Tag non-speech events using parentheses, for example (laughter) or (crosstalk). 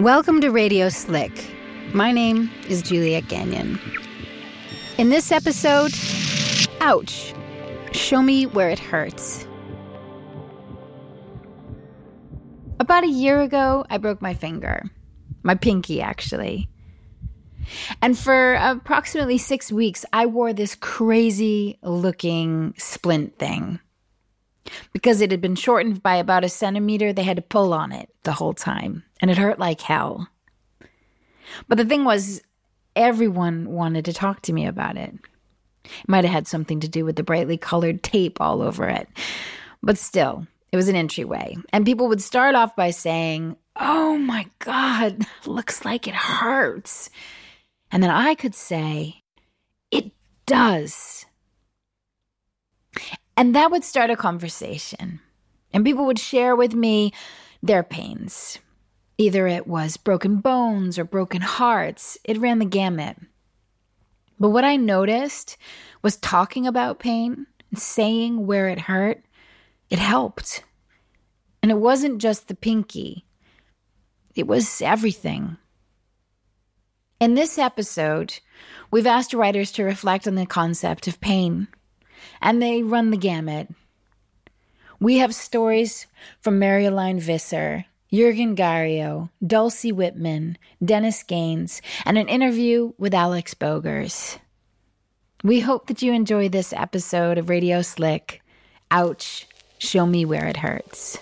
Welcome to Radio Slick. My name is Juliet Gagnon. In this episode, ouch, show me where it hurts. About a year ago, I broke my finger. My pinky, actually. And for approximately six weeks, I wore this crazy looking splint thing. Because it had been shortened by about a centimeter, they had to pull on it the whole time, and it hurt like hell. But the thing was, everyone wanted to talk to me about it. It might have had something to do with the brightly colored tape all over it. But still, it was an entryway. And people would start off by saying, Oh my God, (laughs) looks like it hurts. And then I could say, It does. And that would start a conversation. And people would share with me their pains. Either it was broken bones or broken hearts, it ran the gamut. But what I noticed was talking about pain and saying where it hurt, it helped. And it wasn't just the pinky, it was everything. In this episode, we've asked writers to reflect on the concept of pain and they run the gamut. We have stories from Marjolein Visser, Jürgen Gario, Dulcie Whitman, Dennis Gaines, and an interview with Alex Bogers. We hope that you enjoy this episode of Radio Slick. Ouch, show me where it hurts.